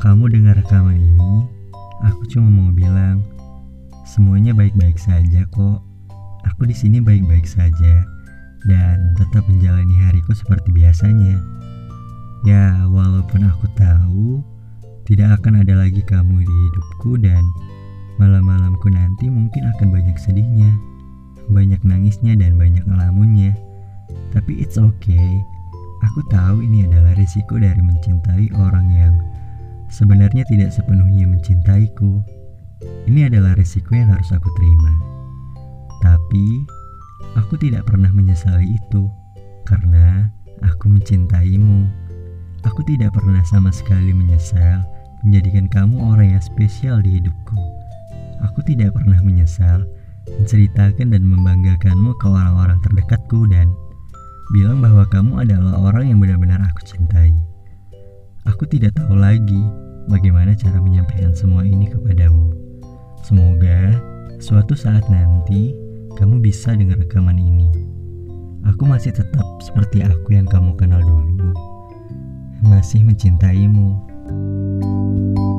kamu dengar rekaman ini, aku cuma mau bilang semuanya baik-baik saja kok. Aku di sini baik-baik saja dan tetap menjalani hariku seperti biasanya. Ya, walaupun aku tahu tidak akan ada lagi kamu di hidupku dan malam-malamku nanti mungkin akan banyak sedihnya, banyak nangisnya dan banyak ngelamunnya. Tapi it's okay. Aku tahu ini adalah risiko dari mencintai orang yang sebenarnya tidak sepenuhnya mencintaiku. Ini adalah risiko yang harus aku terima. Tapi aku tidak pernah menyesali itu karena aku mencintaimu. Aku tidak pernah sama sekali menyesal menjadikan kamu orang yang spesial di hidupku. Aku tidak pernah menyesal menceritakan dan membanggakanmu ke orang-orang terdekatku dan bilang bahwa kamu adalah orang yang benar-benar aku cintai. Aku tidak tahu lagi bagaimana cara menyampaikan semua ini kepadamu. Semoga suatu saat nanti kamu bisa dengar rekaman ini. Aku masih tetap seperti aku yang kamu kenal dulu. Masih mencintaimu. thank you